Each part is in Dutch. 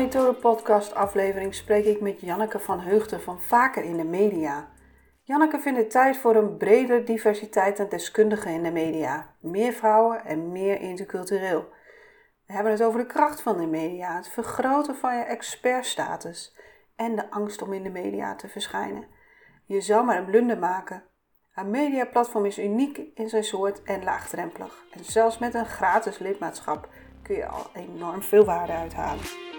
Methode podcast aflevering spreek ik met Janneke van Heugten van Vaker in de Media. Janneke vindt het tijd voor een bredere diversiteit aan deskundigen in de media. Meer vrouwen en meer intercultureel. We hebben het over de kracht van de media, het vergroten van je expertstatus en de angst om in de media te verschijnen. Je zou maar een blunder maken. Een mediaplatform is uniek in zijn soort en laagdrempelig. En zelfs met een gratis lidmaatschap kun je al enorm veel waarde uithalen.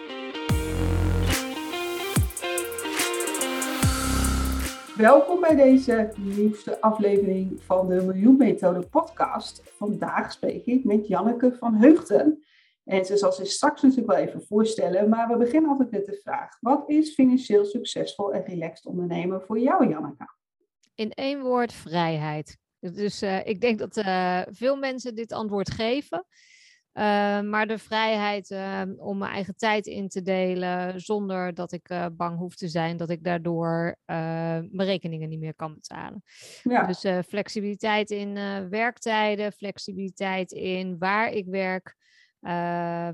Welkom bij deze nieuwste aflevering van de Miljoen Methode podcast. Vandaag spreek ik met Janneke van Heugten. En ze zal zich straks natuurlijk wel even voorstellen, maar we beginnen altijd met de vraag: wat is financieel succesvol en relaxed ondernemen voor jou, Janneke? In één woord: vrijheid. Dus uh, ik denk dat uh, veel mensen dit antwoord geven. Uh, maar de vrijheid uh, om mijn eigen tijd in te delen zonder dat ik uh, bang hoef te zijn dat ik daardoor mijn rekeningen niet meer kan betalen. Ja. Dus flexibiliteit in werktijden, flexibiliteit in waar ik werk,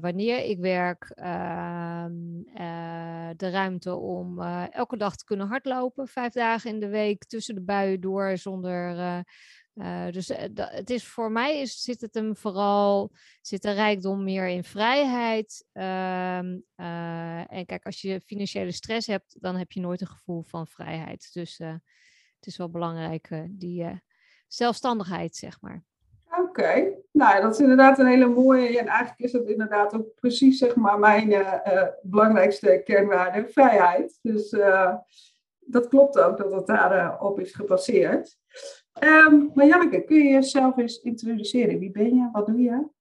wanneer ik werk, ehm, de ruimte om elke dag te kunnen hardlopen, vijf dagen in de week tussen de buien door zonder uh, dus uh, het is voor mij is, zit het hem vooral, zit de rijkdom meer in vrijheid. Uh, en kijk, als je financiële stress hebt, dan heb je nooit een gevoel van vrijheid. Dus het is wel belangrijk, die zelfstandigheid, zeg maar. Oké, nou dat is inderdaad een hele mooie. En eigenlijk is dat inderdaad ook precies, zeg maar, mijn belangrijkste kernwaarde, vrijheid. Dus dat klopt ook dat het daarop op is gebaseerd. Um, maar Janneke, kun je jezelf eens introduceren? Wie ben je? Wat doe je?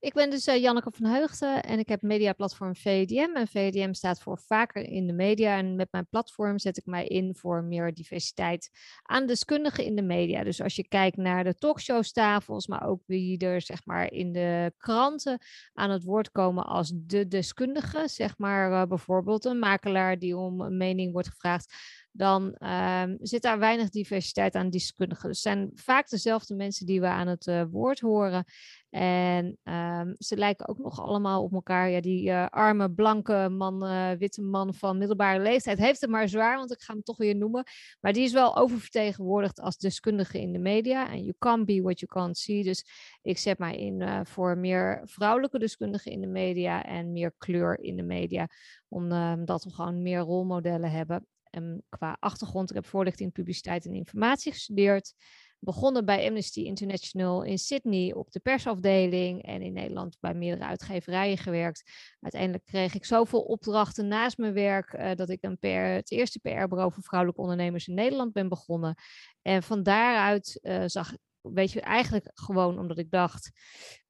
Ik ben dus uh, Janneke van Heugden en ik heb mediaplatform VDM. En VDM staat voor vaker in de media. En met mijn platform zet ik mij in voor meer diversiteit aan deskundigen in de media. Dus als je kijkt naar de talkshowstafels, maar ook wie er zeg maar in de kranten aan het woord komen als de deskundige. Zeg maar uh, bijvoorbeeld een makelaar die om een mening wordt gevraagd dan um, zit daar weinig diversiteit aan deskundigen. Dus het zijn vaak dezelfde mensen die we aan het uh, woord horen. En um, ze lijken ook nog allemaal op elkaar. Ja, die uh, arme, blanke man, uh, witte man van middelbare leeftijd heeft het maar zwaar, want ik ga hem toch weer noemen. Maar die is wel oververtegenwoordigd als deskundige in de media. En you can't be what you can't see. Dus ik zet mij in voor meer vrouwelijke deskundigen in de media en meer kleur in de media. Omdat we gewoon meer rolmodellen hebben. En qua achtergrond, ik heb voorlichting, publiciteit en informatie gestudeerd. Begonnen bij Amnesty International in Sydney op de persafdeling en in Nederland bij meerdere uitgeverijen gewerkt. Uiteindelijk kreeg ik zoveel opdrachten naast mijn werk uh, dat ik een het eerste PR-bureau voor vrouwelijke ondernemers in Nederland ben begonnen. En van daaruit uh, zag ik weet je, eigenlijk gewoon omdat ik dacht,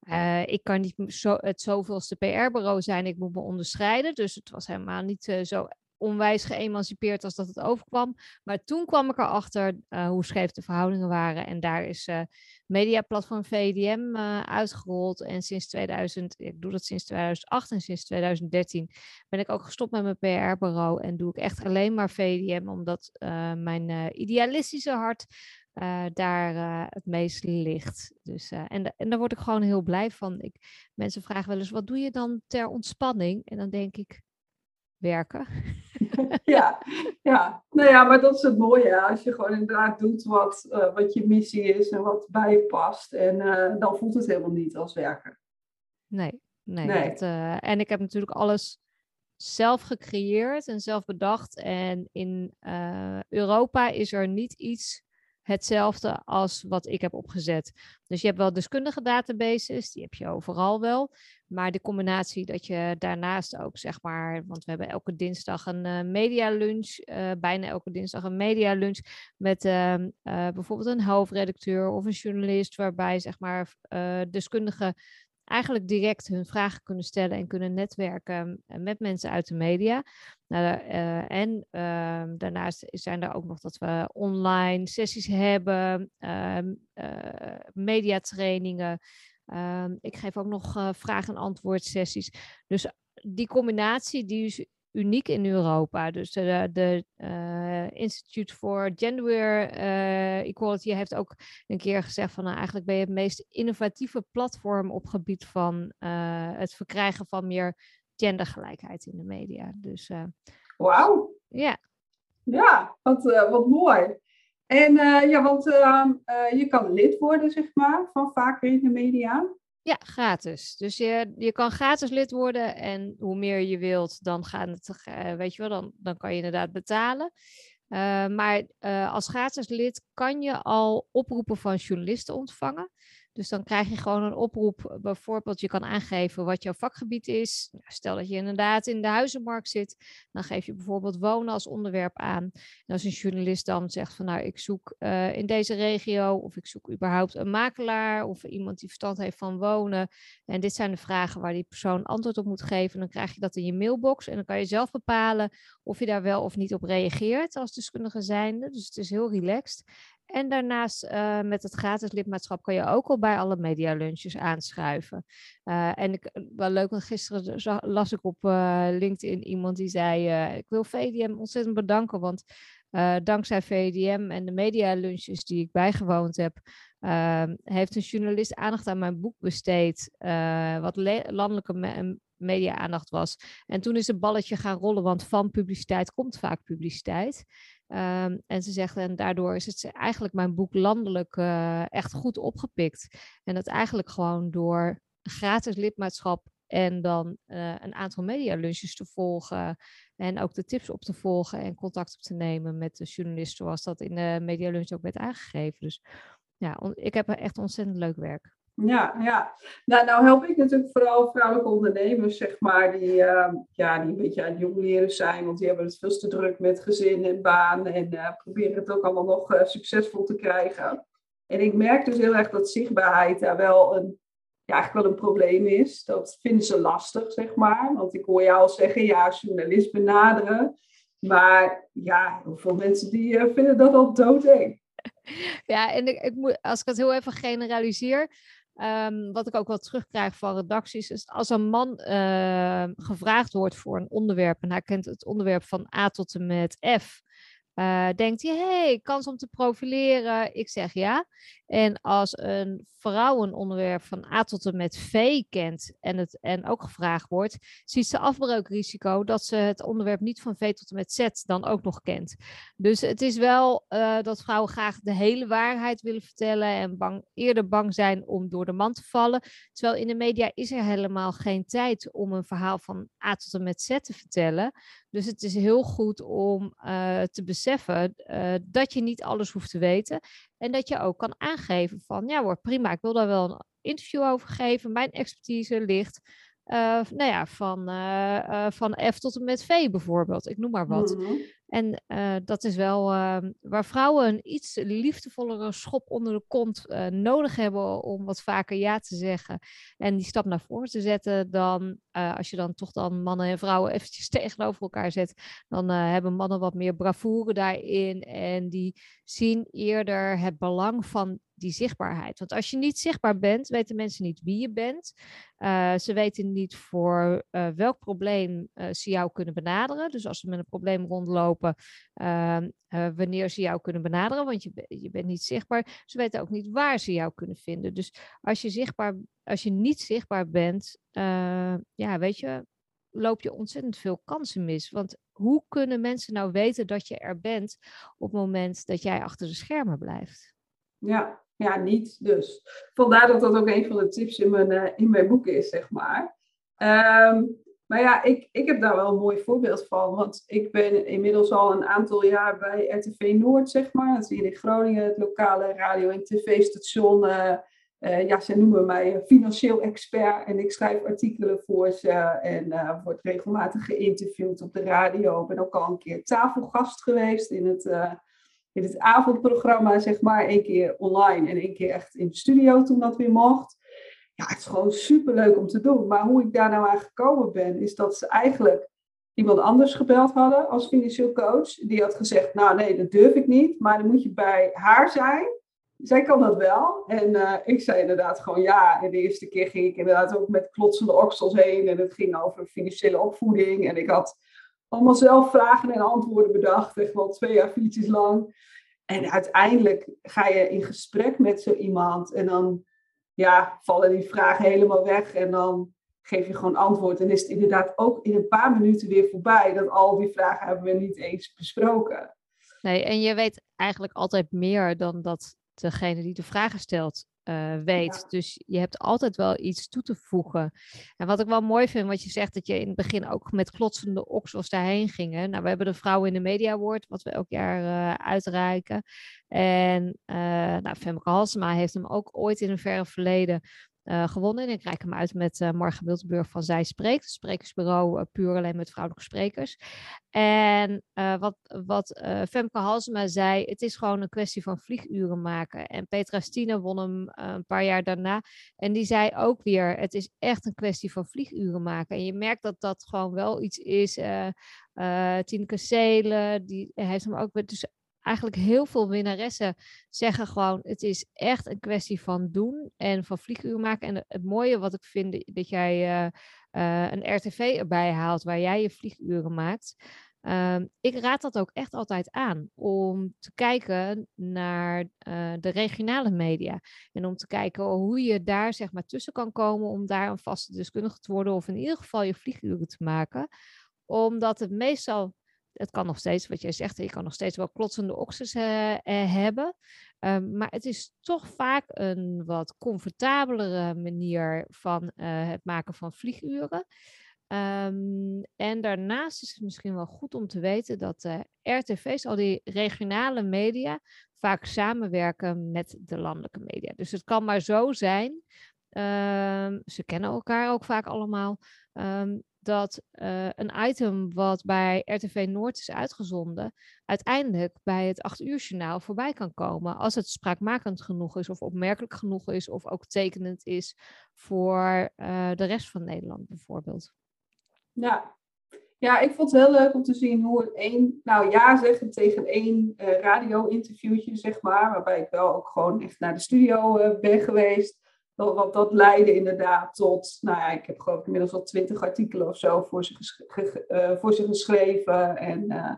uh, ik kan niet zo, het zoveelste PR-bureau zijn, ik moet me onderscheiden. Dus het was helemaal niet zo onwijs geëmancipeerd als dat het overkwam. Maar toen kwam ik erachter uh, hoe scheef de verhoudingen waren. En daar is uh, mediaplatform VDM uh, uitgerold. En sinds 2000, ik doe dat sinds 2008 en sinds 2013 ben ik ook gestopt met mijn PR-bureau. En doe ik echt alleen maar VDM, omdat mijn idealistische hart daar het meest ligt. Dus, en, en daar word ik gewoon heel blij van. Ik, mensen vragen wel eens, wat doe je dan ter ontspanning? En dan denk ik, werken. ja, ja, nou ja, maar dat is het mooie. Als je gewoon inderdaad doet wat, uh, wat je missie is en wat bij je past. En uh, dan voelt het helemaal niet als werken. Nee, nee. nee. Dat, uh, en ik heb natuurlijk alles zelf gecreëerd en zelf bedacht. En in Europa is er niet iets hetzelfde als wat ik heb opgezet. Dus je hebt wel deskundige databases, die heb je overal wel. Maar de combinatie dat je daarnaast ook, zeg maar, want we hebben elke dinsdag een uh, media lunch, uh, bijna elke dinsdag een media lunch met uh, bijvoorbeeld een hoofdredacteur of een journalist, waarbij zeg maar deskundigen eigenlijk direct hun vragen kunnen stellen en kunnen netwerken met mensen uit de media. Nou, en ehm, daarnaast zijn er ook nog dat we online sessies hebben, ehm, mediatrainingen. Ehm, ik geef ook nog vraag- en antwoord sessies. Dus die combinatie die is uniek in Europa. Dus de, de uh, Institute for Gender uh, Equality heeft ook een keer gezegd van nou, eigenlijk ben je het meest innovatieve platform op gebied van uh, het verkrijgen van meer gendergelijkheid in de media. Dus, Wauw. Ja. Ja, wat, wat mooi. En ja, want ehm, je kan lid worden, zeg maar, van vaker in de media. Ja, gratis. Dus je, je kan gratis lid worden en hoe meer je wilt, dan gaat het, uh, weet je wel, dan, dan kan je inderdaad betalen. Uh, maar uh, als gratis lid kan je al oproepen van journalisten ontvangen. Dus dan krijg je gewoon een oproep. Bijvoorbeeld, je kan aangeven wat jouw vakgebied is. Nou, stel dat je inderdaad in de huizenmarkt zit. Dan geef je bijvoorbeeld wonen als onderwerp aan. En als een journalist dan zegt van nou, ik zoek uh, in deze regio. Of ik zoek überhaupt een makelaar. Of iemand die verstand heeft van wonen. En dit zijn de vragen waar die persoon antwoord op moet geven. Dan krijg je dat in je mailbox. En dan kan je zelf bepalen of je daar wel of niet op reageert als deskundige zijnde. Dus het is heel relaxed. En daarnaast uh, met het gratis lidmaatschap kan je ook al bij alle medialunches aanschuiven. Uh, en ik, eh, wel leuk, want gisteren las ik op LinkedIn iemand die zei: Ik wil VDM ontzettend bedanken, want dankzij VDM en de medialunches die ik bijgewoond heb, ehm, heeft een journalist aandacht aan mijn boek besteed, wat landelijke me media-aandacht was. En toen is het balletje gaan rollen, want van publiciteit komt vaak publiciteit. Um, en ze zegt, en daardoor is het eigenlijk mijn boek landelijk uh, echt goed opgepikt. En dat eigenlijk gewoon door gratis lidmaatschap en dan uh, een aantal medialunches te volgen. En ook de tips op te volgen en contact op te nemen met de journalist, zoals dat in de medialunch ook werd aangegeven. Dus ja, ik heb echt ontzettend leuk werk. Ja, ja. Nou, nou help ik natuurlijk vooral vrouwelijke ondernemers, zeg maar, die, uh, ja, die een beetje aan het jongleren zijn, want die hebben het veel te druk met gezin en baan en uh, proberen het ook allemaal nog uh, succesvol te krijgen. En ik merk dus heel erg dat zichtbaarheid daar wel een, ja, eigenlijk wel een probleem is. Dat vinden ze lastig, zeg maar. Want ik hoor jou al zeggen, ja, journalist benaderen. Maar ja, hoeveel mensen die vinden dat al doodeng. Ja, en ik, ik moet, als ik het heel even generaliseer, Um, wat ik ook wel terugkrijg van redacties, is als een man uh, gevraagd wordt voor een onderwerp en hij kent het onderwerp van A tot en met F, uh, denkt hij, hey, kans om te profileren? Ik zeg ja. En als een vrouw een onderwerp van A tot en met V kent en, het, en ook gevraagd wordt, ziet ze afbreukrisico dat ze het onderwerp niet van V tot en met Z dan ook nog kent. Dus het is wel uh, dat vrouwen graag de hele waarheid willen vertellen en bang, eerder bang zijn om door de man te vallen. Terwijl in de media is er helemaal geen tijd om een verhaal van A tot en met Z te vertellen. Dus het is heel goed om uh, te beseffen uh, dat je niet alles hoeft te weten. En dat je ook kan aangeven van, ja hoor, prima, ik wil daar wel een interview over geven. Mijn expertise ligt nou ja, van, uh, van F tot en met V bijvoorbeeld. Ik noem maar wat. Mm -hmm. En dat is wel ehm, waar vrouwen een iets liefdevollere schop onder de kont nodig hebben om wat vaker ja te zeggen. En die stap naar voren te zetten dan als je dan toch dan mannen en vrouwen eventjes tegenover elkaar zet. Dan hebben mannen wat meer bravoure daarin en die zien eerder het belang van die zichtbaarheid. Want als je niet zichtbaar bent, weten mensen niet wie je bent. Uh, ze weten niet voor uh, welk probleem uh, ze jou kunnen benaderen. Dus als ze met een probleem rondlopen, ehm, wanneer ze jou kunnen benaderen, want je, je bent niet zichtbaar. Ze weten ook niet waar ze jou kunnen vinden. Dus als je, zichtbaar, als je niet zichtbaar bent, ja, weet je, loop je ontzettend veel kansen mis. Want hoe kunnen mensen nou weten dat je er bent op het moment dat jij achter de schermen blijft? Ja, ja, niet dus. Vandaar dat dat ook een van de tips in mijn, uh, in mijn boek is, zeg maar. Um, maar ja, ik, ik heb daar wel een mooi voorbeeld van. Want ik ben inmiddels al een aantal jaar bij RTV Noord, zeg maar. Dat is hier in Groningen, het lokale radio- en tv-station. Uh, uh, ja, ze noemen mij financieel expert. En ik schrijf artikelen voor ze. En word regelmatig geïnterviewd op de radio. Ik ben ook al een keer tafelgast geweest in het in het avondprogramma, zeg maar, één keer online en één keer echt in de studio toen dat weer mocht. ja, het is gewoon super leuk om te doen. Maar hoe ik daar nou aan gekomen ben, is dat ze eigenlijk iemand anders gebeld hadden als financieel coach. Die had gezegd, nou nee, dat durf ik niet, maar dan moet je bij haar zijn. Zij kan dat wel. En uh, ik zei inderdaad gewoon ja. En de eerste keer ging ik inderdaad ook met klotsende oksels heen. En het ging over financiële opvoeding. En ik had allemaal zelf vragen en antwoorden bedacht. Echt wel twee jaar fietsjes lang. En uiteindelijk ga je in gesprek met zo iemand. En dan ja, vallen die vragen helemaal weg. En dan geef je gewoon antwoord. En is het inderdaad ook in een paar minuten weer voorbij. Dat al die vragen hebben we niet eens besproken. Nee, en je weet eigenlijk altijd meer dan dat degene die de vragen stelt uh, weet. Dus je hebt altijd wel iets toe te voegen. En wat ik wel mooi vind, wat je zegt, dat je in het begin ook met klotsende oksels daarheen gingen. Nou, we hebben de Vrouwen in de Media Award, wat we elk jaar uh, uitreiken. En uh, nou, Femke Halsema heeft hem ook ooit in een verre verleden uh, gewonnen. En ik reik hem uit met uh, Marga Wiltenburg van Zij Spreekt. Het sprekersbureau uh, puur alleen met vrouwelijke sprekers. En wat, wat Femke Halsema zei, het is gewoon een kwestie van vlieguren maken. En Petra Stine won hem een paar jaar daarna. En die zei ook weer, het is echt een kwestie van vlieguren maken. En je merkt dat dat gewoon wel iets is. Tineke Seelen, die heeft hem ook... Dus eigenlijk heel veel winnaressen zeggen gewoon: het is echt een kwestie van doen en van vlieguur maken. En het mooie wat ik vind dat jij uh, uh, een RTV erbij haalt waar jij je vlieguren maakt. Uh, ik raad dat ook echt altijd aan om te kijken naar uh, de regionale media. En om te kijken hoe je daar zeg maar tussen kan komen om daar een vaste deskundige te worden. Of in ieder geval je vlieguren te maken. Omdat het meestal het kan nog steeds, wat jij zegt, je kan nog steeds wel klotsende oksels uh, hebben. Um, maar het is toch vaak een wat comfortabelere manier van uh, het maken van vlieguren. Um, en daarnaast is het misschien wel goed om te weten dat uh, RTV's, al die regionale media, vaak samenwerken met de landelijke media. Dus het kan maar zo zijn, um, ze kennen elkaar ook vaak allemaal, dat uh, een item wat bij RTV Noord is uitgezonden, uiteindelijk bij het 8 uur journaal voorbij kan komen. Als het spraakmakend genoeg is, of opmerkelijk genoeg is, of ook tekenend is voor uh, de rest van Nederland bijvoorbeeld. Ja. ja, ik vond het heel leuk om te zien hoe het één, nou ja zeggen tegen één uh, radio-interviewtje, zeg maar, waarbij ik wel ook gewoon echt naar de studio ben geweest want dat leidde inderdaad tot, nou ja, ik heb geloof ik inmiddels al twintig artikelen of zo voor ze, uh, voor ze geschreven. En uh,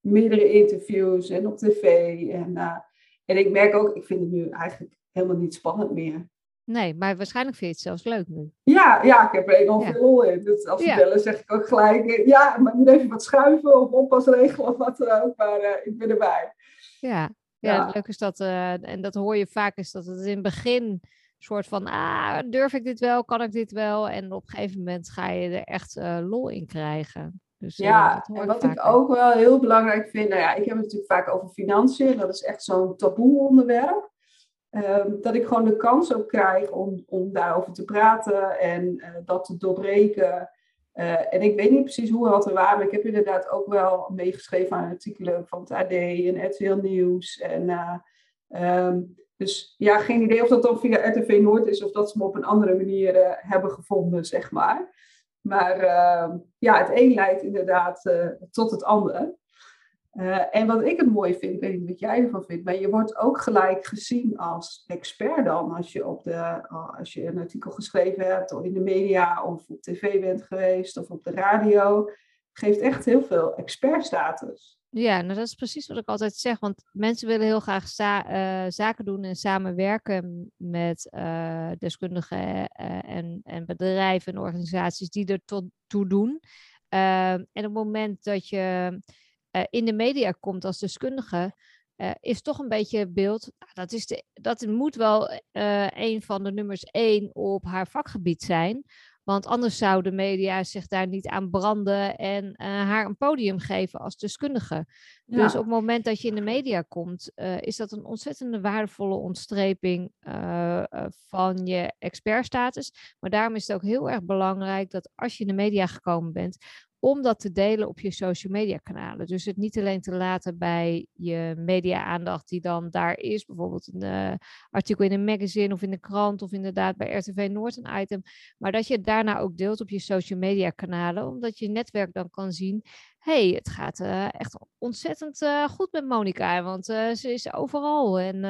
meerdere interviews en op tv. En, uh, en ik merk ook, ik vind het nu eigenlijk helemaal niet spannend meer. Nee, maar waarschijnlijk vind je het zelfs leuk nu. Ja, ja ik heb er enorm ja. veel lol in. Dus als ze ja. bellen zeg ik ook gelijk, ja, maar moet even wat schuiven of oppas regelen of wat dan ook. Maar ik ben erbij. Ja, ja, ja. leuk is dat, en dat hoor je vaak, is dat het in het begin soort van, ah, durf ik dit wel, kan ik dit wel? En op een gegeven moment ga je er echt uh, lol in krijgen. Dus, uh, ja, en wat ik ook wel heel belangrijk vind, nou ja, ik heb het natuurlijk vaak over financiën, dat is echt zo'n taboe onderwerp. Um, dat ik gewoon de kans ook krijg om, om daarover te praten en uh, dat te doorbreken. en ik weet niet precies hoe hard er waren, maar ik heb inderdaad ook wel meegeschreven aan artikelen van het AD en RTL Nieuws. En um, dus ja, geen idee of dat dan via RTV Noord is of dat ze me op een andere manier uh, hebben gevonden, zeg maar. Maar uh, ja, het een leidt inderdaad uh, tot het andere. Uh, en wat ik het mooi vind, ik weet niet wat jij ervan vindt, maar je wordt ook gelijk gezien als expert dan als je, op de, als je een artikel geschreven hebt of in de media of op tv bent geweest of op de radio. Geeft echt heel veel expertstatus. Ja, nou dat is precies wat ik altijd zeg. Want mensen willen heel graag uh, zaken doen en samenwerken met uh, deskundigen uh, en, en bedrijven en organisaties die er tot toe doen. Ehm, en op het moment dat je in de media komt als deskundige, is toch een beetje het beeld. Nou, dat, is de, dat moet wel een van de nummers één op haar vakgebied zijn. Want anders zouden de media zich daar niet aan branden en uh, haar een podium geven als deskundige. Ja. Dus op het moment dat je in de media komt, uh, is dat een ontzettende waardevolle ontstreping uh, van je expertstatus. Maar daarom is het ook heel erg belangrijk dat als je in de media gekomen bent, om dat te delen op je social media kanalen. Dus het niet alleen te laten bij je media aandacht die dan daar is, bijvoorbeeld een uh, artikel in een magazine of in de krant of inderdaad bij RTV Noord een item, maar dat je het daarna ook deelt op je social media kanalen, omdat je netwerk dan kan zien hey, het gaat uh, echt ontzettend uh, goed met Monica, want uh, ze is overal en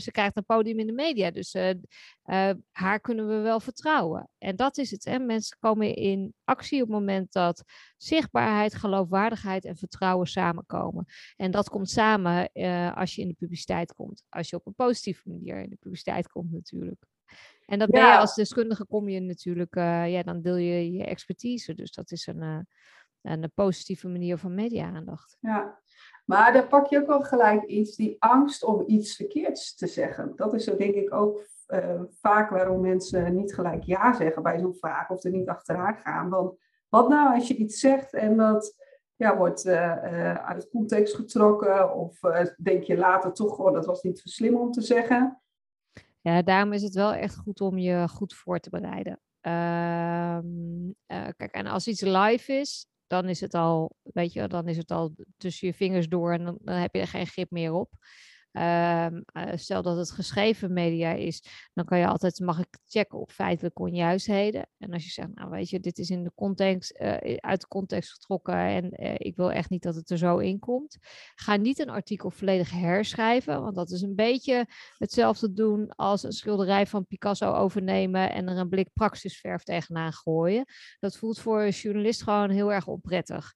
ze krijgt een podium in de media. Dus haar kunnen we wel vertrouwen. En dat is het. Hè? Mensen komen in actie op het moment dat zichtbaarheid, geloofwaardigheid en vertrouwen samenkomen. En dat komt samen als je in de publiciteit komt. Als je op een positieve manier in de publiciteit komt natuurlijk. En dat ben je als deskundige kom je natuurlijk, ja, dan deel je je expertise. Dus dat is een een positieve manier van media-aandacht. Ja, maar daar pak je ook wel gelijk iets, die angst om iets verkeerds te zeggen. Dat is zo denk ik ook uh, vaak waarom mensen niet gelijk ja zeggen bij zo'n vraag of er niet achteraan gaan. Want wat nou als je iets zegt en dat ja, wordt uh, uh, uit context getrokken of denk je later toch gewoon dat was niet zo slim om te zeggen. Ja, daarom is het wel echt goed om je goed voor te bereiden. Ehm, kijk, en als iets live is, dan is het al, weet je, dan is het al tussen je vingers door en dan, dan heb je er geen grip meer op. Ehm, eh, stel dat het geschreven media is, dan kan je altijd, mag ik checken op feitelijke onjuistheden. En als je zegt, nou weet je, dit is in de context, uh, uit de context getrokken en uh, ik wil echt niet dat het er zo in komt. Ga niet een artikel volledig herschrijven, want dat is een beetje hetzelfde doen als een schilderij van Picasso overnemen en er een blik praxisverf tegenaan gooien. Dat voelt voor een journalist gewoon heel erg onprettig.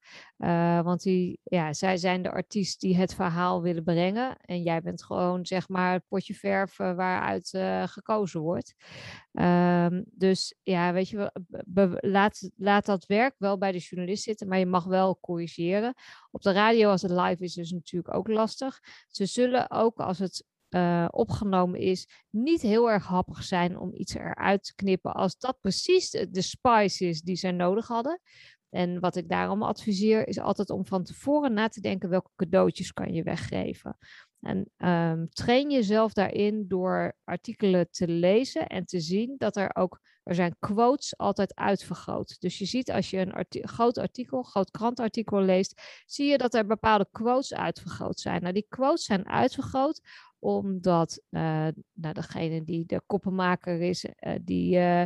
want die, ja, zij zijn de artiest die het verhaal willen brengen en jij bent bent gewoon zeg maar het potje verf waaruit uh, gekozen wordt. Um, dus ja, weet je, laat, laat dat werk wel bij de journalist zitten, maar je mag wel corrigeren. Op de radio als het live is, is natuurlijk ook lastig. Ze zullen ook als het uh, opgenomen is, niet heel erg happig zijn om iets eruit te knippen als dat precies de spice is die zij nodig hadden. En wat ik daarom adviseer is altijd om van tevoren na te denken welke cadeautjes kan je weggeven. En um, train jezelf daarin door artikelen te lezen en te zien dat er ook, er zijn quotes altijd uitvergroot. Dus je ziet als je een groot artikel, groot krantartikel leest, zie je dat er bepaalde quotes uitvergroot zijn. Nou, die quotes zijn uitvergroot omdat uh, nou, degene die de koppenmaker is, uh, die uh,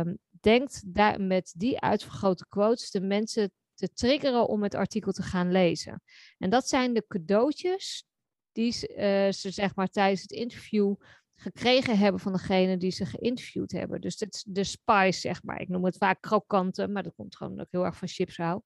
um, denkt daar met die uitvergrote quotes de mensen te triggeren om het artikel te gaan lezen. En dat zijn de cadeautjes die uh, ze zeg maar tijdens het interview gekregen hebben van degene die ze geïnterviewd hebben. Dus dat is de spice, zeg maar. Ik noem het vaak krokanten, maar dat komt gewoon ook heel erg van chips hou.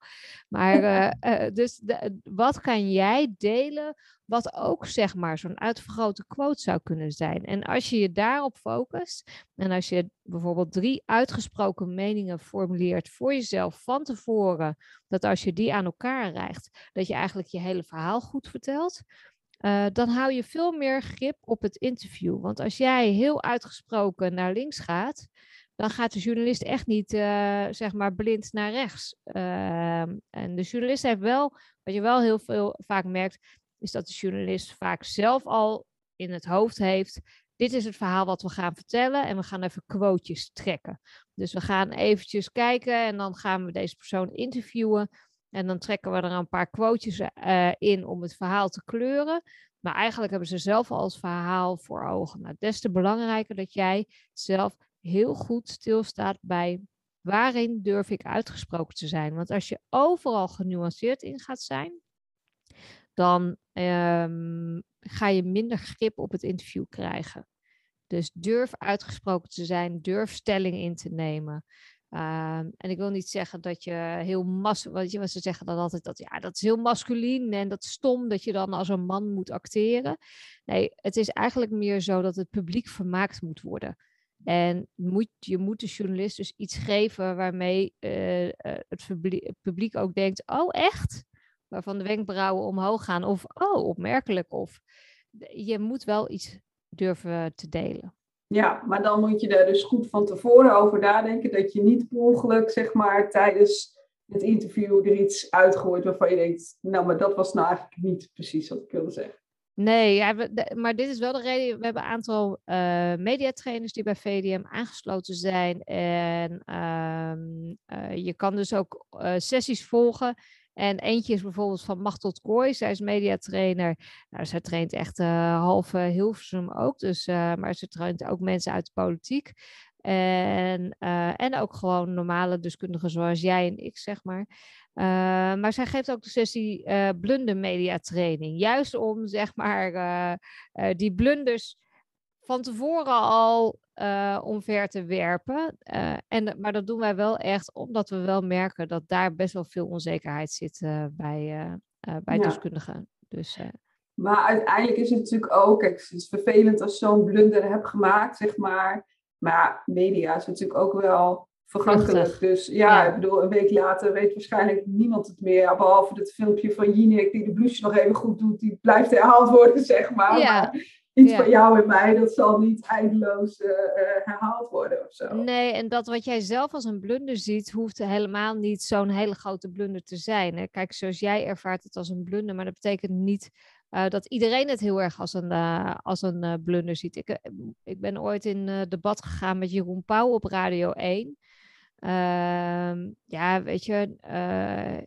Maar uh, uh, dus de, wat kan jij delen wat ook zeg maar zo'n uitvergrote quote zou kunnen zijn? En als je je daarop focust en als je bijvoorbeeld drie uitgesproken meningen formuleert voor jezelf van tevoren, dat als je die aan elkaar rijgt, dat je eigenlijk je hele verhaal goed vertelt. Uh, dan hou je veel meer grip op het interview. Want als jij heel uitgesproken naar links gaat, dan gaat de journalist echt niet, uh, zeg maar, blind naar rechts. Uh, en de journalist heeft wel, wat je wel heel veel vaak merkt, is dat de journalist vaak zelf al in het hoofd heeft. Dit is het verhaal wat we gaan vertellen en we gaan even quotejes trekken. Dus we gaan eventjes kijken en dan gaan we deze persoon interviewen. En dan trekken we er een paar quotejes uh, in om het verhaal te kleuren. Maar eigenlijk hebben ze zelf al het verhaal voor ogen. Nou, des te belangrijker dat jij zelf heel goed stilstaat bij waarin durf ik uitgesproken te zijn. Want als je overal genuanceerd in gaat zijn, dan um, ga je minder grip op het interview krijgen. Dus durf uitgesproken te zijn, durf stelling in te nemen. Um, en ik wil niet zeggen dat je heel mas, wat ze zeggen dan altijd dat ja, dat is heel masculien en dat is stom dat je dan als een man moet acteren. Nee, het is eigenlijk meer zo dat het publiek vermaakt moet worden. En moet, je moet de journalist dus iets geven waarmee uh, het, publiek, het publiek ook denkt: oh, echt? Waarvan de wenkbrauwen omhoog gaan, of oh, opmerkelijk. Of je moet wel iets durven te delen. Ja, maar dan moet je daar dus goed van tevoren over nadenken. Dat je niet per ongeluk, zeg maar, tijdens het interview er iets uitgooit waarvan je denkt, nou, maar dat was nou eigenlijk niet precies wat ik wilde zeggen. Nee, ja, maar dit is wel de reden. We hebben een aantal uh, mediatrainers die bij VDM aangesloten zijn. En uh, uh, je kan dus ook sessies volgen. En eentje is bijvoorbeeld van Machtel Kooi. Zij is mediatrainer. Nou, zij traint echt uh, halve Hilversum ook. Dus, maar ze traint ook mensen uit de politiek. En, en ook gewoon normale deskundigen zoals jij en ik, zeg maar. maar zij geeft ook de sessie blunder media training. Juist om, zeg maar, die blunders van tevoren al uh, omver te werpen. Uh, en, maar dat doen wij wel echt omdat we wel merken dat daar best wel veel onzekerheid zit uh, bij, bij ja. deskundigen. Dus, maar uiteindelijk is het natuurlijk ook, kijk, het is vervelend als je zo'n blunder hebt gemaakt, zeg maar. Maar media is natuurlijk ook wel vergankelijk. Dus ja, ja, ik bedoel, een week later weet waarschijnlijk niemand het meer. Behalve het filmpje van Jinek die de blouse nog even goed doet. Die blijft herhaald worden, zeg maar. Ja. maar iets van jou en mij, dat zal niet eindeloos uh, herhaald worden of zo. Nee, en dat wat jij zelf als een blunder ziet, hoeft helemaal niet zo'n hele grote blunder te zijn. Hè? Kijk, zoals jij ervaart het als een blunder, maar dat betekent niet uh, dat iedereen het heel erg als een, uh, als een blunder ziet. Ik, ik ben ooit in debat gegaan met Jeroen Pauw op Radio 1. Uh, ja, weet je, uh,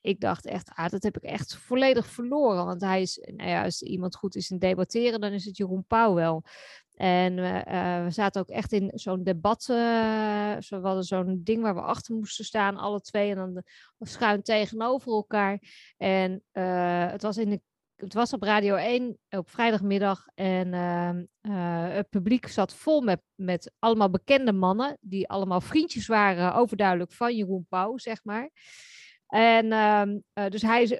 ik dacht echt, ah, dat heb ik echt volledig verloren. Want hij is, nou ja, als iemand goed is in debatteren, dan is het Jeroen Pauw wel. En we zaten ook echt in zo'n debat. We hadden zo'n ding waar we achter moesten staan, alle twee. En dan schuin tegenover elkaar. En het was in de het was op Radio 1 op vrijdagmiddag en ehm, eh, het publiek zat vol met, met allemaal bekende mannen, die allemaal vriendjes waren, overduidelijk van Jeroen Pauw, zeg maar. En, uh, uh, dus hij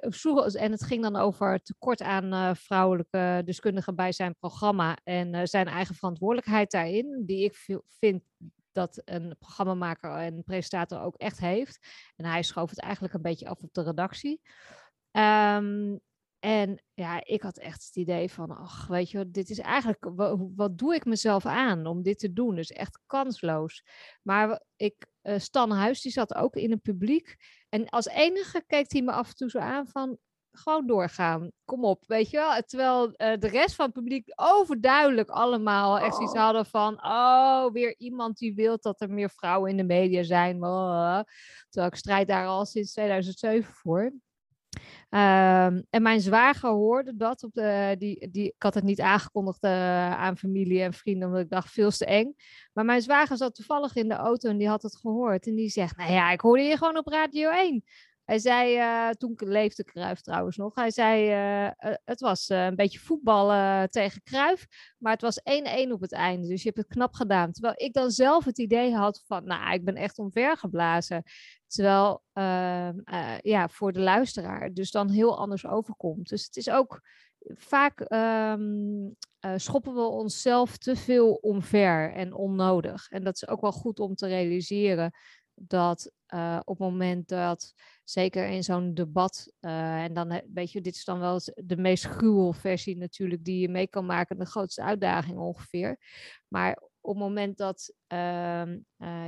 en het ging dan over tekort aan vrouwelijke deskundigen bij zijn programma en zijn eigen verantwoordelijkheid daarin, die ik vind dat een programmamaker en presentator ook echt heeft. En hij schoof het eigenlijk een beetje af op de redactie. Um, en ja, ik had echt het idee van, ach, weet je, dit is eigenlijk, wat, doe ik mezelf aan om dit te doen? Dus echt kansloos. Maar ik, uh, Stan Huis, die zat ook in het publiek. En als enige keek hij me af en toe zo aan van, gewoon doorgaan. Kom op, weet je wel. Terwijl uh, de rest van het publiek overduidelijk allemaal echt iets oh. hadden van... Oh, weer iemand die wil dat er meer vrouwen in de media zijn. Terwijl ik strijd daar al sinds 2007 voor. Ehm, en mijn zwager hoorde dat. Op de, die, die, ik had het niet aangekondigd uh, aan familie en vrienden, omdat ik dacht veel te eng. Maar mijn zwager zat toevallig in de auto en die had het gehoord. En die zegt, nou ja, ik hoorde je gewoon op Radio 1. Hij zei, uh, toen leefde Kruif trouwens nog, hij zei, uh, het was een beetje voetballen tegen Kruif, maar het was 1-1 op het einde, dus je hebt het knap gedaan. Terwijl ik dan zelf het idee had van, nou, ik ben echt omvergeblazen. Terwijl, ehm, ja, voor de luisteraar dus dan heel anders overkomt. Dus het is ook, vaak um, schoppen we onszelf te veel omver en onnodig. En dat is ook wel goed om te realiseren dat uh, op het moment dat, zeker in zo'n debat, uh, en dan weet je, dit is dan wel de meest gruwelversie natuurlijk die je mee kan maken, de grootste uitdaging ongeveer. Maar op het moment dat uh,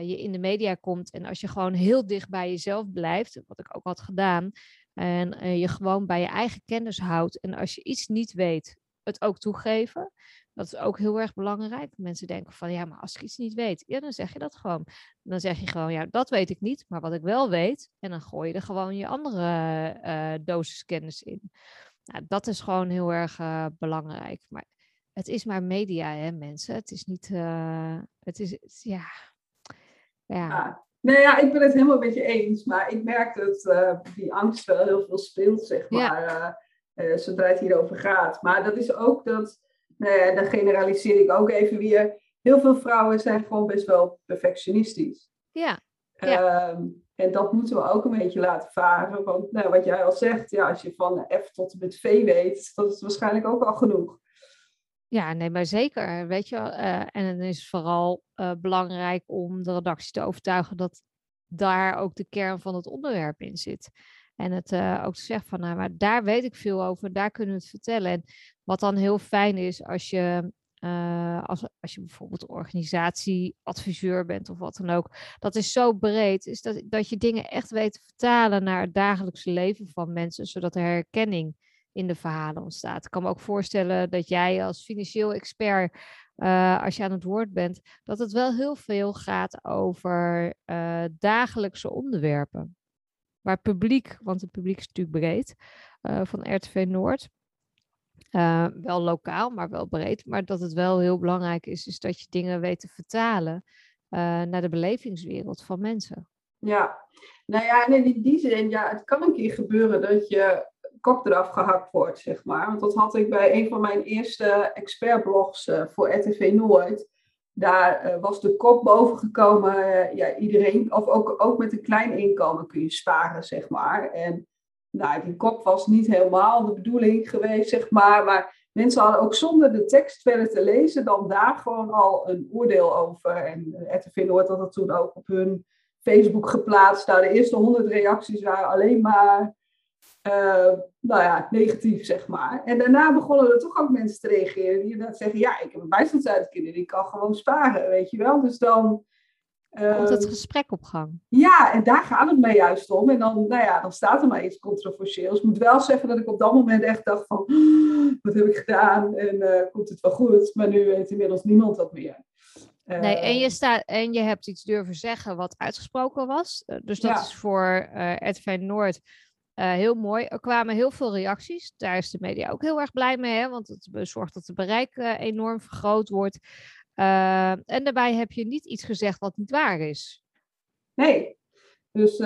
je in de media komt en als je gewoon heel dicht bij jezelf blijft, wat ik ook had gedaan, en je gewoon bij je eigen kennis houdt en als je iets niet weet, het ook toegeven. Dat is ook heel erg belangrijk. Mensen denken van ja, maar als ik iets niet weet, ja, dan zeg je dat gewoon. Dan zeg je gewoon, ja, dat weet ik niet, maar wat ik wel weet. En dan gooi je er gewoon je andere uh, dosis kennis in. Nou, dat is gewoon heel erg uh, belangrijk. Maar het is maar media, hè, mensen. Het is niet, uh, het is, ja. ja. Nee, ja, ik ben het helemaal met je eens. Maar ik merk dat die angst wel heel veel speelt, zeg maar. Ja. zodra het hierover gaat. Maar dat is ook dat nou dan generaliseer ik ook even weer. Heel veel vrouwen zijn gewoon best wel perfectionistisch. Ja. Ehm, en dat moeten we ook een beetje laten varen. Want nou, wat jij al zegt, ja, als je van F tot en met V weet, dat is waarschijnlijk ook al genoeg. Ja, nee, maar zeker. Weet je, uh, en dan is het vooral uh, belangrijk om de redactie te overtuigen dat daar ook de kern van het onderwerp in zit. En het uh, ook te zeggen van, nou, maar daar weet ik veel over, daar kunnen we het vertellen. En wat dan heel fijn is als je, uh, als, als je bijvoorbeeld organisatieadviseur bent of wat dan ook, dat is zo breed, is dat, dat je dingen echt weet te vertalen naar het dagelijkse leven van mensen, zodat er herkenning in de verhalen ontstaat. Ik kan me ook voorstellen dat jij als financieel expert als je aan het woord bent, dat het wel heel veel gaat over dagelijkse onderwerpen. Waar publiek, want het publiek is natuurlijk breed, van RTV Noord, wel lokaal, maar wel breed. Maar dat het wel heel belangrijk is, is dat je dingen weet te vertalen naar de belevingswereld van mensen. Ja, nou ja, en in die zin, ja, het kan een keer gebeuren dat je kop eraf gehakt wordt, zeg maar. Want dat had ik bij een van mijn eerste expertblogs uh, voor RTV Noord. Daar eh, was de kop boven gekomen, uh, ja, iedereen, of ook, ook met een klein inkomen kun je sparen, zeg maar. En nou, die kop was niet helemaal de bedoeling geweest, zeg maar. Maar mensen hadden ook zonder de tekst verder te lezen, dan daar gewoon al een oordeel over. En RTV Noord had dat toen ook op hun Facebook geplaatst. Nou, de eerste honderd reacties waren alleen maar uh, nou ja, negatief, zeg maar. En daarna begonnen er toch ook mensen te reageren die inderdaad zeggen, ja, ik heb een bijstandsuitkering, die kan gewoon sparen, weet je wel. Dus dan... Uh, Komt het gesprek op gang. Ja, en daar gaat het mij juist om. En dan, nou ja, dan staat er maar iets controversieels. Ik moet wel zeggen dat ik op dat moment echt dacht van, wat heb ik gedaan? En uh, komt het wel goed? Maar nu weet inmiddels niemand dat meer. Nee, en je, staat, en je hebt iets durven zeggen wat uitgesproken was. Dus dat is voor uh, Noord uh, heel mooi. Er kwamen heel veel reacties. Daar is de media ook heel erg blij mee, hè, want het zorgt dat het bereik uh, enorm vergroot wordt. Uh, en daarbij heb je niet iets gezegd wat niet waar is. Nee. Dus,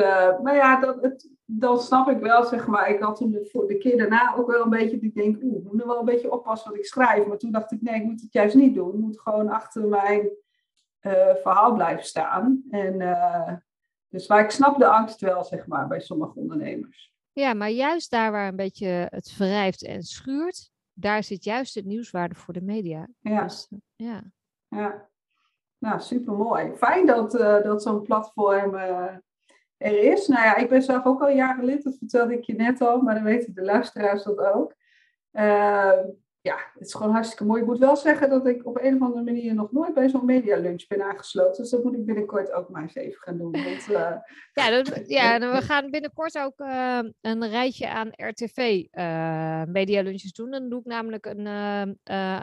maar ja, dat, het, dan snap ik wel, zeg maar. Ik had toen de, keer daarna ook wel een beetje, ik denk, oeh, ik moet er wel een beetje oppassen wat ik schrijf. Maar toen dacht ik, nee, ik moet het juist niet doen. Ik moet gewoon achter mijn verhaal blijven staan. En dus waar ik snap de angst wel, zeg maar, bij sommige ondernemers. Ja, maar juist daar waar een beetje het wrijft en schuurt, daar zit juist het nieuwswaarde voor de media. Ja. Dus, eh, ja. ja. Nou, supermooi. Fijn dat, uh, dat zo'n platform uh, er is. Nou ja, ik ben zelf ook al jaren lid, dat vertelde ik je net al, maar dan weten de luisteraars dat ook. Uh, ja, het is gewoon hartstikke mooi. Ik moet wel zeggen dat ik op een of andere manier nog nooit bij zo'n media lunch ben aangesloten. Dus dat moet ik binnenkort ook maar eens even gaan doen. Want, uh... ja, dat, ja, we gaan binnenkort ook uh, een rijtje aan RTV uh, media lunches doen. Dan doe ik namelijk een,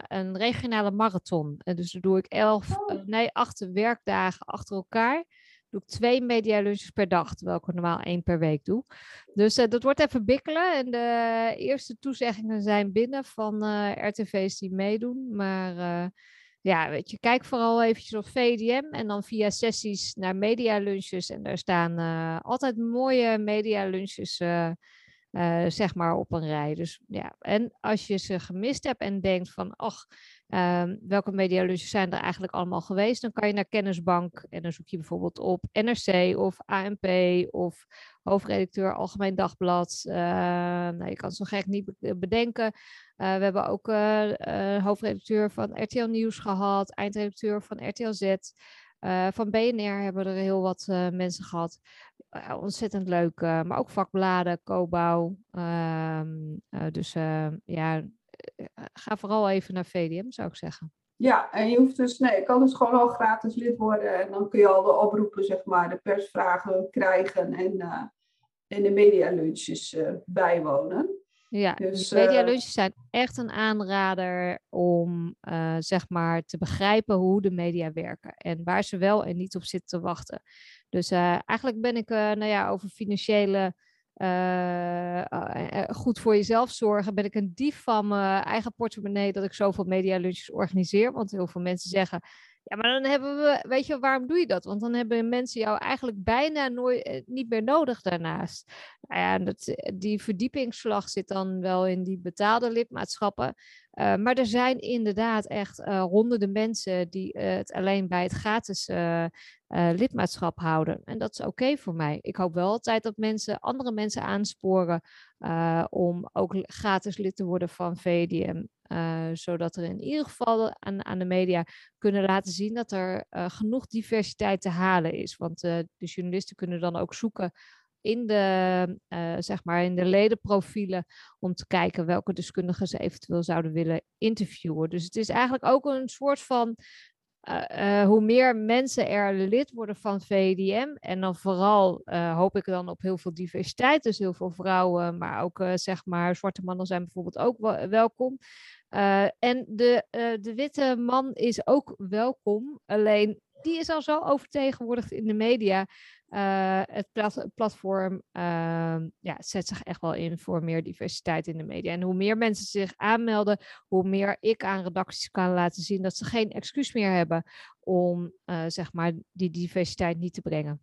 een regionale marathon. En dus dan doe ik elf, oh. nee, acht werkdagen achter elkaar doe ik twee media lunches per dag, terwijl ik normaal één per week doe. Dus uh, dat wordt even bikkelen. En de eerste toezeggingen zijn binnen van uh, RTV's die meedoen. Maar uh, ja, weet je, kijk vooral eventjes op VDM en dan via sessies naar media lunches. En daar staan altijd mooie media lunches. zeg maar op een rij. Dus ja, en als je ze gemist hebt en denkt van, ach, Um, welke medialunches zijn er eigenlijk allemaal geweest? Dan kan je naar Kennisbank en dan zoek je bijvoorbeeld op NRC of ANP of hoofdredacteur Algemeen Dagblad. Uh, nou, je kan het zo gek niet bedenken. Uh, we hebben ook uh, hoofdredacteur van RTL Nieuws gehad, eindredacteur van RTL Z. van BNR hebben er heel wat mensen gehad. ontzettend leuk. maar ook vakbladen, Cobouw. Ehm, dus ja, eh, ga vooral even naar VDM, zou ik zeggen. Ja, en je hoeft dus, nee, je kan dus gewoon al gratis lid worden en dan kun je al de oproepen, zeg maar, de persvragen krijgen en, uh, en de medialunches uh, bijwonen. Ja, dus, medialunches zijn echt een aanrader om, zeg maar, te begrijpen hoe de media werken en waar ze wel en niet op zitten te wachten. Dus eigenlijk ben ik, nou ja, over financiële uh, goed voor jezelf zorgen. Ben ik een dief van mijn eigen portemonnee dat ik zoveel medialunches organiseer? Want heel veel mensen zeggen, ja, maar dan hebben we, weet je, waarom doe je dat? Want dan hebben mensen jou eigenlijk bijna nooit, niet meer nodig daarnaast. Nou ja, dat, die verdiepingsslag zit dan wel in die betaalde lidmaatschappen. Uh, maar er zijn inderdaad echt uh, honderden mensen die het alleen bij het gratis lidmaatschap houden. En dat is oké voor mij. Ik hoop wel altijd dat mensen andere mensen aansporen om ook gratis lid te worden van VDM. Zodat er in ieder geval aan, aan de media kunnen laten zien dat er genoeg diversiteit te halen is. Want de journalisten kunnen dan ook zoeken in de, zeg maar in de ledenprofielen om te kijken welke deskundigen ze eventueel zouden willen interviewen. Dus het is eigenlijk ook een soort van hoe meer mensen er lid worden van VDM, en dan vooral hoop ik dan op heel veel diversiteit, dus heel veel vrouwen, maar ook zeg maar zwarte mannen zijn bijvoorbeeld ook welkom. En de, de witte man is ook welkom, alleen die is al zo overtegenwoordigd in de media. Uh, het plat platform uh, ja, zet zich echt wel in voor meer diversiteit in de media. En hoe meer mensen zich aanmelden, hoe meer ik aan redacties kan laten zien dat ze geen excuus meer hebben om zeg maar die diversiteit niet te brengen.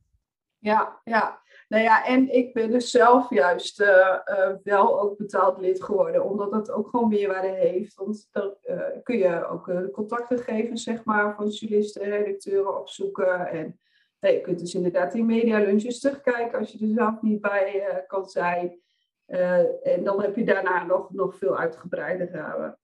Ja, ja. Nou ja, en ik ben dus zelf juist uh, uh, wel ook betaald lid geworden, omdat dat ook gewoon meerwaarde heeft. Want dan uh, kun je ook contactgegevens zeg maar, van journalisten en redacteuren opzoeken. En je kunt dus inderdaad die medialunches terugkijken als je er zelf niet bij kan zijn. en dan heb je daarna nog, nog veel uitgebreidere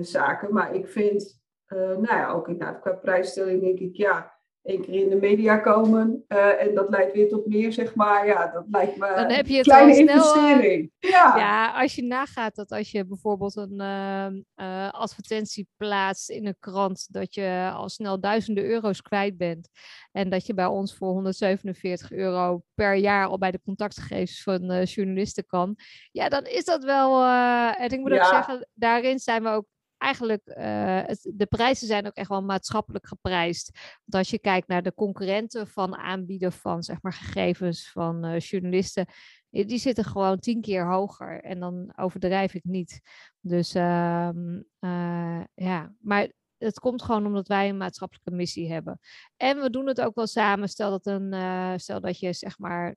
zaken. Maar ik vind, nou ja, ook inderdaad qua prijsstelling denk ik, ja één keer in de media komen. Uh, en dat leidt weer tot meer, zeg maar. Ja, dat lijkt me Dan heb je het een kleine snel, investering. ja. ja, als je nagaat dat als je bijvoorbeeld een uh, uh, advertentie plaatst in een krant, dat je al snel duizenden euro's kwijt bent. En dat je bij ons voor 147 euro per jaar al bij de contactgegevens van journalisten kan. Ja, dan is dat wel. en ik moet ja. ook zeggen, daarin zijn we ook eigenlijk, uh, de prijzen zijn ook echt wel maatschappelijk geprijsd. Want als je kijkt naar de concurrenten van aanbieden van zeg maar, gegevens van uh, journalisten, die zitten gewoon tien keer hoger. En dan overdrijf ik niet. Dus uh, ja, maar het komt gewoon omdat wij een maatschappelijke missie hebben. En we doen het ook wel samen. Stel dat, een, stel dat je zeg maar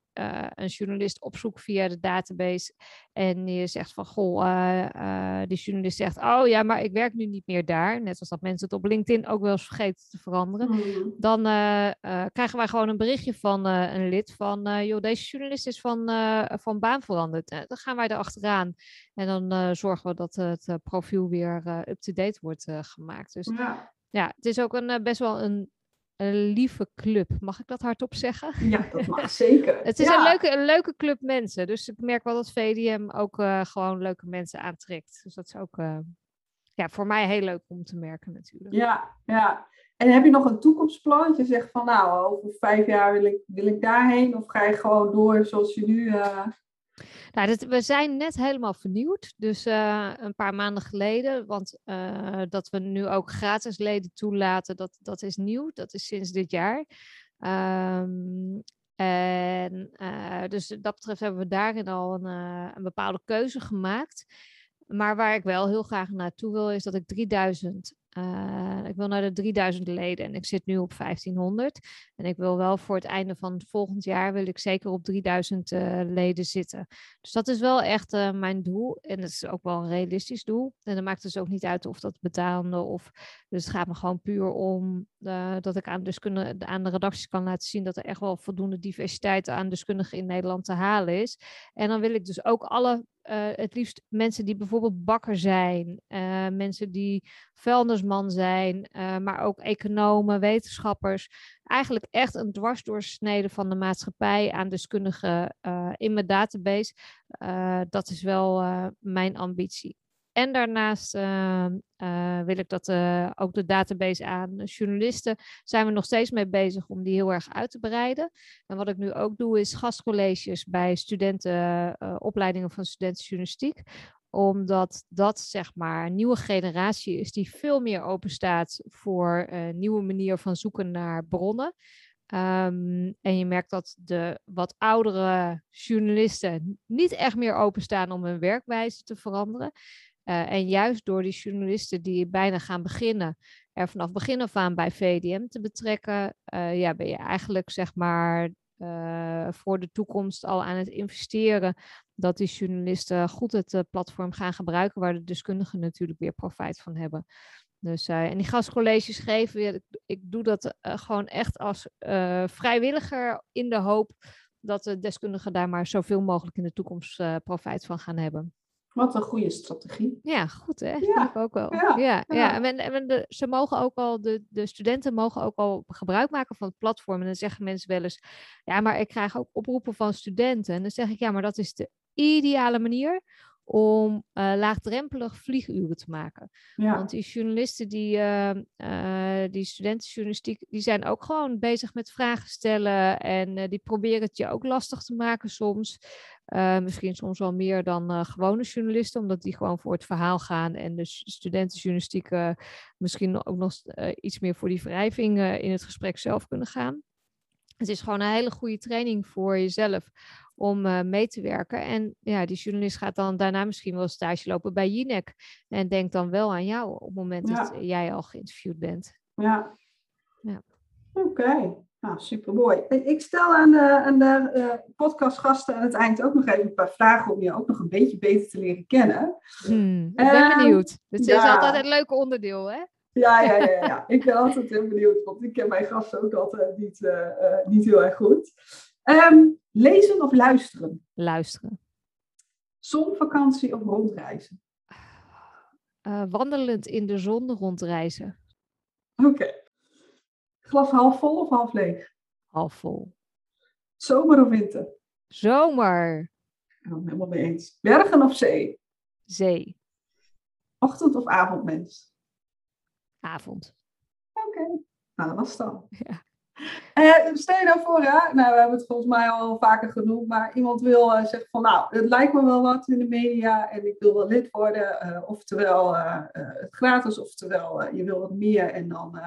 een journalist opzoekt via de database. En je zegt van goh, uh, die journalist zegt, oh ja, maar ik werk nu niet meer daar. Net zoals dat mensen het op LinkedIn ook wel eens vergeten te veranderen. Mm. Dan krijgen wij gewoon een berichtje van een lid van, joh, deze journalist is van, van baan veranderd. dan gaan wij erachteraan. En dan zorgen we dat het profiel weer up-to-date wordt gemaakt. Dus ja. ja, het is ook een, best wel een een lieve club. Mag ik dat hardop zeggen? Ja, dat mag zeker. het is ja. een, leuke, een leuke club mensen. Dus ik merk wel dat VDM ook uh, gewoon leuke mensen aantrekt. Dus dat is ook uh, ja, voor mij heel leuk om te merken natuurlijk. Ja, ja. En heb je nog een toekomstplan? Dat je zegt van nou, over vijf jaar wil ik, wil ik daarheen. Of ga je gewoon door zoals je nu... Uh... Nou, dat, we zijn net helemaal vernieuwd. Dus uh, een paar maanden geleden. Want uh, dat we nu ook gratis leden toelaten, dat, dat is nieuw. Dat is sinds dit jaar. Um, en uh, dus dat betreft hebben we daarin al een, een bepaalde keuze gemaakt. Maar waar ik wel heel graag naartoe wil, is dat ik 3000 uh, ik wil naar de 3000 leden en ik zit nu op 1500. En ik wil wel voor het einde van het volgend jaar wil ik zeker op 3000 uh, leden zitten. Dus dat is wel echt uh, mijn doel. En dat is ook wel een realistisch doel. En dan maakt het dus ook niet uit of dat betalende of. Dus het gaat me gewoon puur om dat ik aan, aan de redacties kan laten zien dat er echt wel voldoende diversiteit aan deskundigen in Nederland te halen is. En dan wil ik dus ook alle uh, het liefst mensen die bijvoorbeeld bakker zijn, uh, mensen die vuilnisman zijn, uh, maar ook economen, wetenschappers. Eigenlijk echt een dwarsdoorsnede van de maatschappij aan deskundigen in mijn database. dat is wel mijn ambitie. En daarnaast uh, uh, wil ik dat uh, ook de database aan journalisten zijn we nog steeds mee bezig om die heel erg uit te breiden. En wat ik nu ook doe is gastcolleges bij studenten, opleidingen van studentenjournalistiek omdat dat zeg maar een nieuwe generatie is die veel meer open staat voor een nieuwe manier van zoeken naar bronnen. Um, en je merkt dat de wat oudere journalisten niet echt meer openstaan om hun werkwijze te veranderen. Uh, en juist door die journalisten die bijna gaan beginnen, er vanaf begin af aan bij VDM te betrekken, uh, ja, ben je eigenlijk zeg maar uh, voor de toekomst al aan het investeren dat die journalisten goed het platform gaan gebruiken, waar de deskundigen natuurlijk weer profijt van hebben. Dus, en die gastcolleges geven, ik, ik doe dat gewoon echt als vrijwilliger in de hoop dat de deskundigen daar maar zoveel mogelijk in de toekomst profijt van gaan hebben. Wat een goede strategie. Ja, goed hè? Ja. Ik ook wel. Ja, ja, ja. En, en de, ze mogen ook al, de, de studenten mogen ook al gebruik maken van het platform. En dan zeggen mensen wel eens, ja, maar ik krijg ook oproepen van studenten. En dan zeg ik, ja, maar dat is de ideale manier om uh, laagdrempelig vlieguren te maken. Want die journalisten, die, uh, die studentenjournalistiek, die zijn ook gewoon bezig met vragen stellen en die proberen het je ook lastig te maken soms. misschien soms wel meer dan gewone journalisten, omdat die gewoon voor het verhaal gaan en de studentenjournalistiek misschien ook nog iets meer voor die wrijving in het gesprek zelf kunnen gaan. Het is gewoon een hele goede training voor jezelf om uh, mee te werken. En ja, die journalist gaat dan daarna misschien wel stage lopen bij Jinek. En denkt dan wel aan jou op het moment dat jij al geïnterviewd bent. Ja. ja. Oké, nou super mooi. Ik stel aan de, aan de uh, podcastgasten aan het eind ook nog even een paar vragen om je ook nog een beetje beter te leren kennen. Hmm, ik ben ehm, benieuwd. Het is altijd een leuk onderdeel, hè? Ja, ja, ja, ja. ik ben altijd heel benieuwd, want ik ken mijn gasten ook altijd niet, uh, niet heel erg goed. Um, lezen of luisteren? Luisteren. Zonvakantie of rondreizen? Uh, wandelend in de zon rondreizen. Oké. Glas half vol of half leeg? Half vol. Zomer of winter? Zomer. Oh, helemaal mee eens. Bergen of zee? Zee. Ochtend of avondmens? Avond. Oké, nou dat was dan. Ja. Uh, stel je nou voor, hè? Nou, we hebben het volgens mij al vaker genoemd, maar iemand wil uh, zeggen van, nou, het lijkt me wel wat in de media en ik wil wel lid worden, uh, oftewel het gratis, oftewel je wil wat meer en dan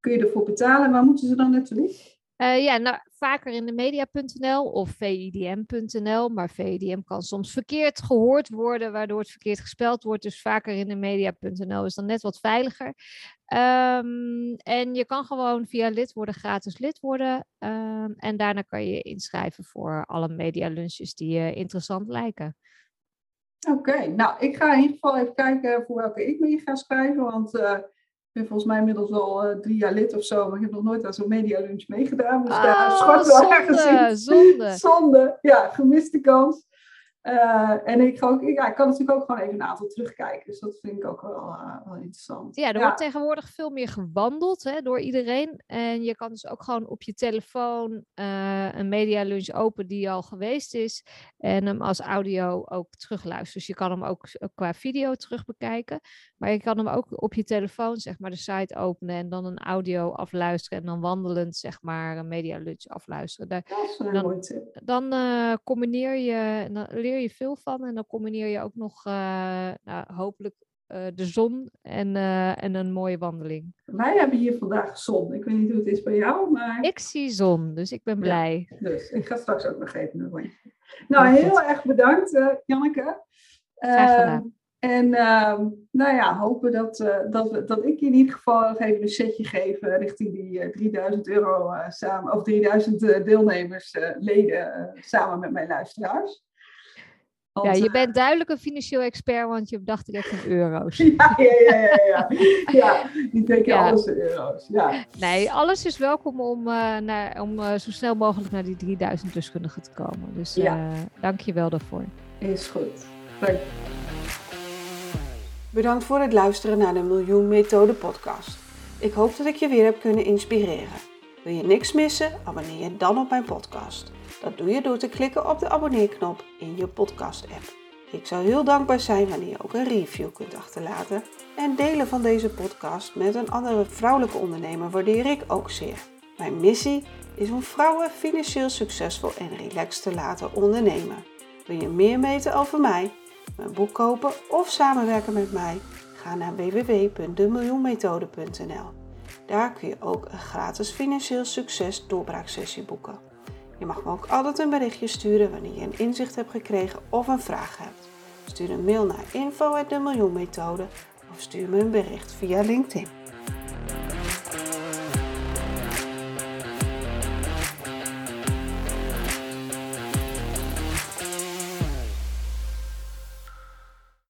kun je ervoor betalen. Waar moeten ze dan naartoe? Uh, ja, nou, vaker in de media.nl of VIDM.nl. Maar VIDM kan soms verkeerd gehoord worden, waardoor het verkeerd gespeld wordt. Dus vaker in de media.nl is dan net wat veiliger. Um, en je kan gewoon via lid worden, gratis lid worden. Um, en daarna kan je inschrijven voor alle media lunches die je interessant lijken. Oké, nou ik ga in ieder geval even kijken voor welke ik me hier ga schrijven. Want uh, ben volgens mij inmiddels al uh, drie jaar lid of zo, maar ik heb nog nooit aan zo'n media lunch meegedaan. Dus daar oh, schort wel ergens Zonde. zonde, ja, gemiste kans. Uh, en ik, ga ook, ja, ik kan natuurlijk ook gewoon even een aantal terugkijken. Dus dat vind ik ook wel, uh, wel interessant. Ja, er wordt tegenwoordig veel meer gewandeld hè, door iedereen. En je kan dus ook gewoon op je telefoon uh, een media lunch open die al geweest is. En hem als audio ook terugluisteren. Dus je kan hem ook qua video terugbekijken. Maar je kan hem ook op je telefoon, zeg maar, de site openen. En dan een audio afluisteren. En dan wandelend, zeg maar, een media lunch afluisteren. Daar, dat is een dan. Dan combineer je, dan leer je veel van. En dan combineer je ook nog uh, nou, hopelijk uh, de zon en, en een mooie wandeling. Wij hebben hier vandaag zon. Ik weet niet hoe het is bij jou, maar... Ik zie zon, dus ik ben blij. Ja, dus ik ga straks ook nog even een rondje. Nou, heel erg bedankt, Janneke. Graag gedaan. Ehm, en uh, nou ja, hopen dat, uh, dat, dat ik je in ieder geval nog even een setje geef uh, richting die uh, 3000 euro samen, of 3000 deelnemers, leden, samen met mijn luisteraars ja, je bent duidelijk een financieel expert, want je dacht direct in euro's. Ja, ja, ja, ja. Ja, ja ik denk ja. alles in euro's. Ja. Nee, alles is welkom om, naar, om zo snel mogelijk naar die 3000 deskundigen te komen. Dus ja. dank je wel daarvoor. Is goed. Dank Bedankt voor het luisteren naar de Miljoen Methode podcast. Ik hoop dat ik je weer heb kunnen inspireren. Wil je niks missen? Abonneer je dan op mijn podcast. Dat doe je door te klikken op de abonneerknop in je podcast-app. Ik zou heel dankbaar zijn wanneer je ook een review kunt achterlaten. En delen van deze podcast met een andere vrouwelijke ondernemer waardeer ik ook zeer. Mijn missie is om vrouwen financieel succesvol en relaxed te laten ondernemen. Wil je meer weten over mij, mijn boek kopen of samenwerken met mij? Ga naar www.demiljoenmethode.nl. Daar kun je ook een gratis financieel succes doorbraaksessie boeken. Je mag me ook altijd een berichtje sturen wanneer je een inzicht hebt gekregen of een vraag hebt. Stuur een mail naar info.demiljoenmethode of stuur me een bericht via LinkedIn.